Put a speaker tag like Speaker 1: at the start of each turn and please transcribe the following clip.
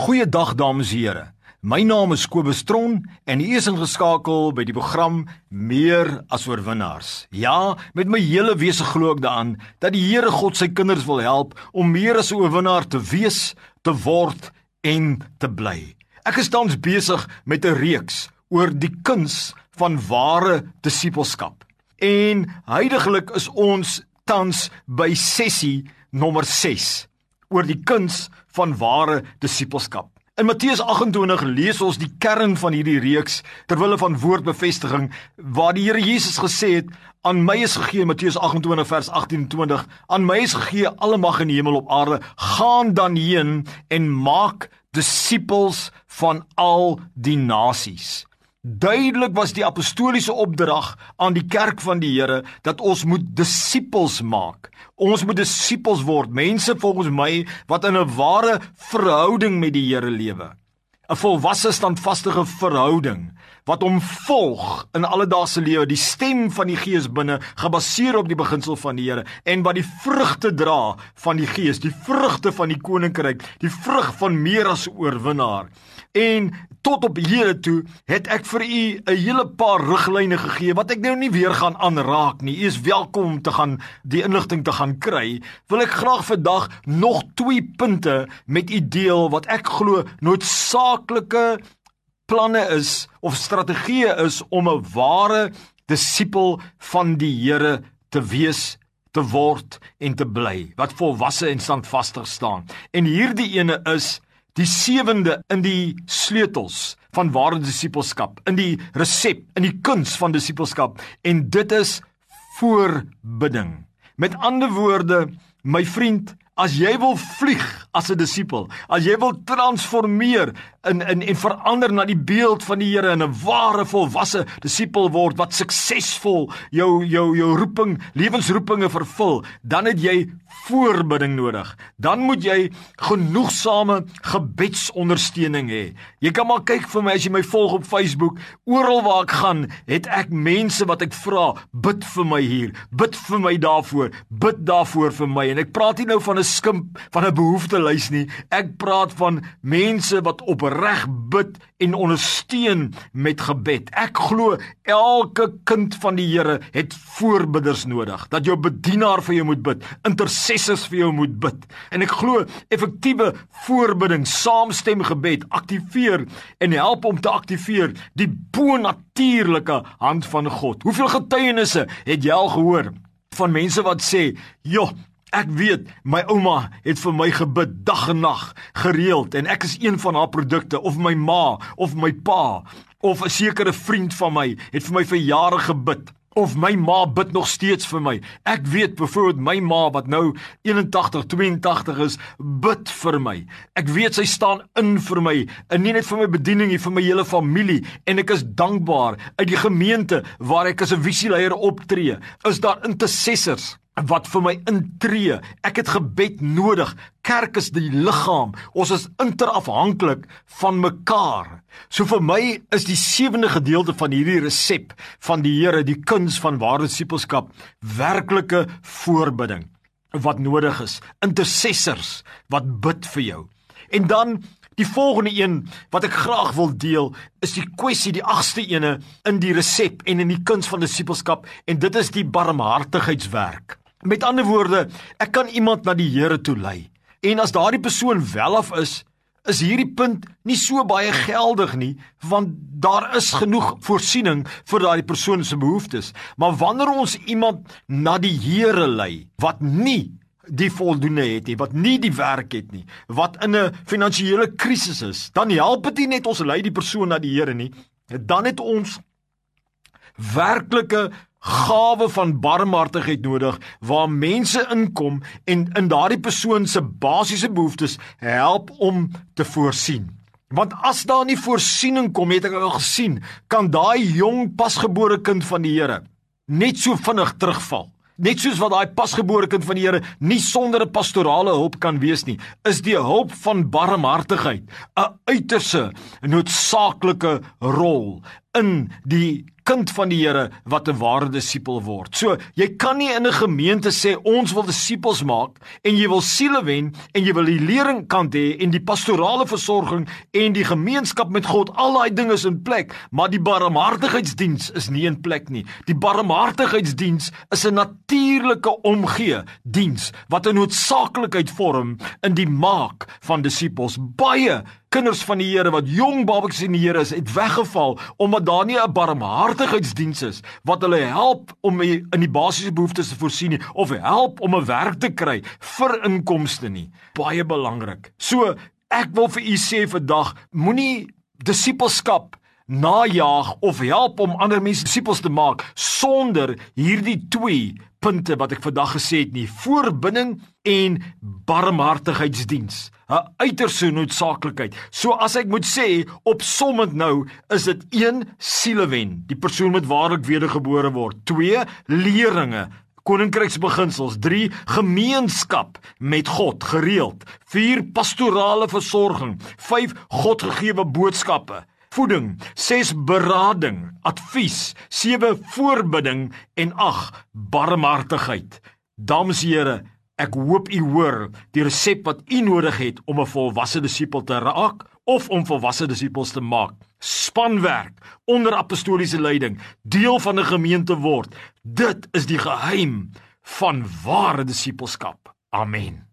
Speaker 1: Goeiedag dames en here. My naam is Kobus Tron en u is ingeskakel by die program Meer as oorwinnaars. Ja, met my hele wese glo ek daaraan dat die Here God sy kinders wil help om meer as 'n oorwinnaar te wees, te word en te bly. Ek is tans besig met 'n reeks oor die kuns van ware disippelskap. En heidaglik is ons tans by sessie nommer 6 oor die kuns van ware disippelskap. In Matteus 28 lees ons die kern van hierdie reeks terwyl van woordbevestiging waar die Here Jesus gesê het aan my is gegee Matteus 28 vers 18 en 20 aan my is gegee alle mag in die hemel op aarde gaan dan heen en maak disippels van al die nasies. Duidelik was die apostoliese opdrag aan die kerk van die Here dat ons moet disippels maak. Ons moet disippels word, mense volgens my wat in 'n ware verhouding met die Here lewe. 'n Volwasse standvaste verhouding wat hom volg in alledaagse lewe, die stem van die Gees binne, gebaseer op die beginsel van die Here en wat die vrugte dra van die Gees, die vrugte van die koninkryk, die vrug van meer as oorwinnaar. En tot op hede toe het ek vir u 'n hele paar riglyne gegee wat ek nou nie weer gaan aanraak nie. U is welkom om te gaan die inligting te gaan kry. Wil ek graag vandag nog twee punte met u deel wat ek glo noodsaaklike planne is of strategieë is om 'n ware disipel van die Here te wees te word en te bly wat volwasse en standvastig staan. En hierdie ene is die sewende in die sleutels van ware disippelskap, in die resep, in die kuns van disippelskap en dit is voorbidding. Met ander woorde, my vriend, as jy wil vlieg as 'n disipel, as jy wil transformeer in in en verander na die beeld van die Here en 'n ware volwasse disipel word wat suksesvol jou jou jou roeping, lewensroepinge vervul, dan het jy voorbidding nodig. Dan moet jy genoegsame gebedsondersteuning hê. Jy kan maar kyk vir my as jy my volg op Facebook, oral waar ek gaan, het ek mense wat ek vra, bid vir my hier, bid vir my daarvoor, bid daarvoor vir my. En ek praat nie nou van 'n skimp van 'n behoeftelys nie. Ek praat van mense wat opreg bid en ondersteun met gebed. Ek glo elke kind van die Here het voorbidders nodig. Dat jou bedienaar vir jou moet bid, intercessors vir jou moet bid. En ek glo effektiewe voorbidding, saamstem gebed aktiveer en help om te aktiveer die bonatuurlike hand van God. Hoeveel getuienisse het jy al gehoor van mense wat sê, "Joh, Ek weet my ouma het vir my gebid dag en nag gereeld en ek is een van haar produkte of my ma of my pa of 'n sekere vriend van my het vir my vir jare gebid of my ma bid nog steeds vir my. Ek weet byvoorbeeld my ma wat nou 81, 82 is, bid vir my. Ek weet sy staan in vir my, en nie net vir my bediening nie, vir my hele familie en ek is dankbaar uit die gemeente waar ek as 'n visieleier optree. Is daar intercessors wat vir my intree. Ek het gebed nodig. Kerk is die liggaam. Ons is interafhanklik van mekaar. So vir my is die sewende gedeelte van hierdie resep van die Here, die kuns van ware disipelskap, werklike voorbidding wat nodig is. Intercessors wat bid vir jou. En dan Die volgende een wat ek graag wil deel is die kwessie die agste ene in die resep en in die kuns van disipelskap en dit is die barmhartigheidswerk. Met ander woorde, ek kan iemand na die Here toe lei. En as daardie persoon welaf is, is hierdie punt nie so baie geldig nie, want daar is genoeg voorsiening vir daardie persoon se behoeftes. Maar wanneer ons iemand na die Here lei wat nie die voldoende het nie, wat nie die werk het nie, wat in 'n finansiële krisis is, dan help dit nie net ons lei die persoon na die Here nie, dan het ons werklike gawe van barmhartigheid nodig waar mense inkom en in daardie persoon se basiese behoeftes help om te voorsien. Want as daar nie voorsiening kom, het ek al gesien, kan daai jong pasgebore kind van die Here net so vinnig terugval. Net soos wat daai pasgebore kind van die Here nie sonder 'n pastorale hulp kan wees nie, is die hulp van barmhartigheid 'n uiterse noodsaaklike rol in die kind van die Here wat 'n ware disipel word. So, jy kan nie in 'n gemeente sê ons wil disippels maak en jy wil siele wen en jy wil die lering kant hê en die pastorale versorging en die gemeenskap met God, al daai dinge is in plek, maar die barmhartigheidsdiens is nie in plek nie. Die barmhartigheidsdiens is 'n natuurlike omgee diens wat 'n noodsaaklikheid vorm in die maak van disippels. Baie kinders van die Here wat jong babetjies in die Here is, het weggeval omdat daar nie 'n barmhartigheidsdiens is wat hulle help om in die basiese behoeftes te voorsien nie of help om 'n werk te kry vir inkomste nie. Baie belangrik. So ek wil vir u sê vandag, moenie disipelskap najaag of help om ander mense disipels te maak sonder hierdie twee punte wat ek vandag gesê het nie. Voorbinding en barmhartigheidsdiens. 'n uiterse noodsaaklikheid. So as ek moet sê opsommend nou is dit 1 sielewen die persoon moet waarlik wedergebore word. 2 leringe koninkryksbeginsels. 3 gemeenskap met God gereeld. 4 pastorale versorging. 5 godgegewe boodskappe voeding, 6 berading, advies, 7 voorbidding en 8 barmhartigheid. Dames en here, ek hoop u hoor die resep wat u nodig het om 'n volwasse disipel te raak of om volwasse disipels te maak. Spanwerk onder apostoliese leiding, deel van 'n gemeente word. Dit is die geheim van ware disipelskap. Amen.